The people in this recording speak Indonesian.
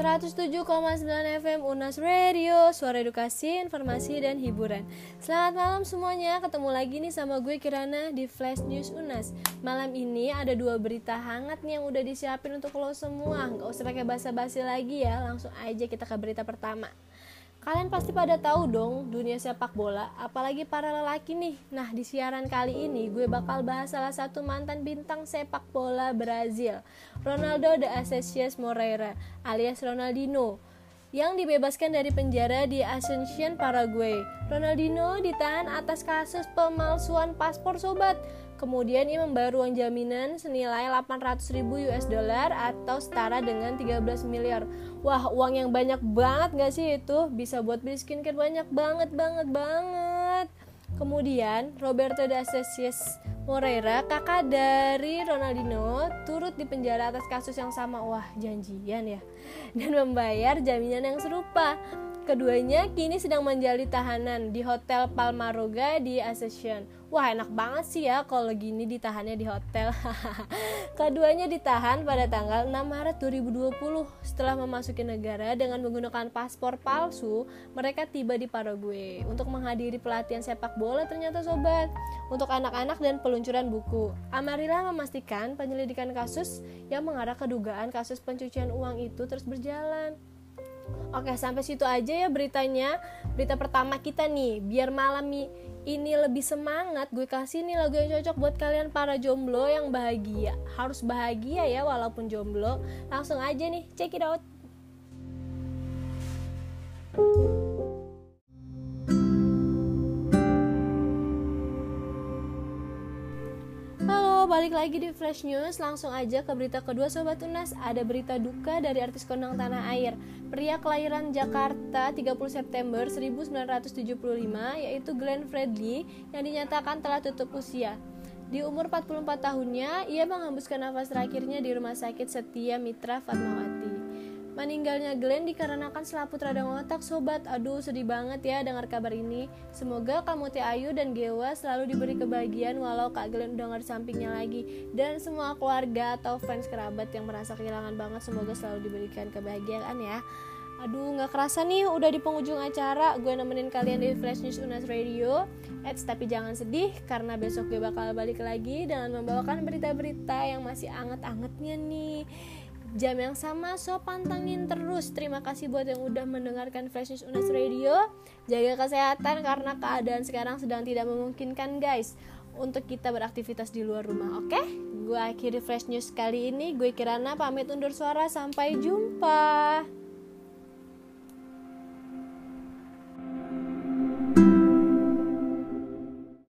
107,9 FM Unas Radio Suara edukasi, informasi, dan hiburan. Selamat malam semuanya Ketemu lagi nih sama gue Kirana di Flash News Unas. Malam ini ada dua berita hangat nih yang udah disiapin untuk lo semua. Gak usah pakai basa-basi lagi ya Langsung aja kita ke berita pertama Kalian pasti pada tahu dong dunia sepak bola, apalagi para lelaki nih. Nah, di siaran kali ini gue bakal bahas salah satu mantan bintang sepak bola Brazil, Ronaldo de Assis Moreira alias Ronaldinho yang dibebaskan dari penjara di Asunción, Paraguay. Ronaldinho ditahan atas kasus pemalsuan paspor sobat. Kemudian ia membayar uang jaminan senilai 800 ribu US dollar atau setara dengan 13 miliar. Wah, uang yang banyak banget gak sih itu? Bisa buat beli skincare banyak banget, banget, banget. Kemudian, Roberto da Assis Moreira, kakak dari Ronaldinho, turut dipenjara atas kasus yang sama. Wah, janjian ya. Dan membayar jaminan yang serupa. Keduanya kini sedang menjalani tahanan di Hotel Palmaroga di Ascension. Wah enak banget sih ya kalau gini ditahannya di hotel. Keduanya ditahan pada tanggal 6 Maret 2020 Setelah memasuki negara dengan menggunakan paspor palsu Mereka tiba di Paraguay. Untuk menghadiri pelatihan sepak bola ternyata sobat. Untuk anak-anak dan peluncuran buku. Amarilla memastikan penyelidikan kasus yang mengarah ke dugaan kasus pencucian uang itu terus berjalan Oke, sampai situ aja ya beritanya. Berita pertama kita nih, biar malam ini lebih semangat, gue kasih nih lagu yang cocok buat kalian para jomblo yang bahagia. Harus bahagia ya walaupun jomblo. Langsung aja nih, check it out. Balik lagi di Flash News Langsung aja ke berita kedua Sobat Unas. Ada berita duka dari artis kondang tanah air. Pria kelahiran Jakarta 30 September 1975 Yaitu Glenn Fredly Yang dinyatakan telah tutup usia. Di umur 44 tahunnya, ia menghembuskan nafas terakhirnya di Rumah Sakit Setia Mitra Fatmawati. Meninggalnya Glenn dikarenakan selaput radang otak sobat. Aduh sedih banget ya dengar kabar ini. Semoga kamu Teh Ayu dan Gewa selalu diberi kebahagiaan Walau Kak Glenn udah gak sampingnya lagi. Dan semua keluarga atau fans kerabat yang merasa kehilangan banget Semoga selalu diberikan kebahagiaan ya. Aduh gak kerasa nih udah di penghujung acara. Gue nemenin kalian di Flash News Unas Radio. Eits tapi jangan sedih Karena besok gue bakal balik lagi Dengan membawakan berita-berita yang masih anget-angetnya nih jam yang sama so pantangin terus. Terima kasih buat yang udah mendengarkan Flash News Unas Radio. Jaga kesehatan karena keadaan sekarang sedang tidak memungkinkan guys. Untuk kita beraktivitas di luar rumah oke? Okay? gue akhiri Flash News kali ini. Gue Kirana pamit undur suara. Sampai jumpa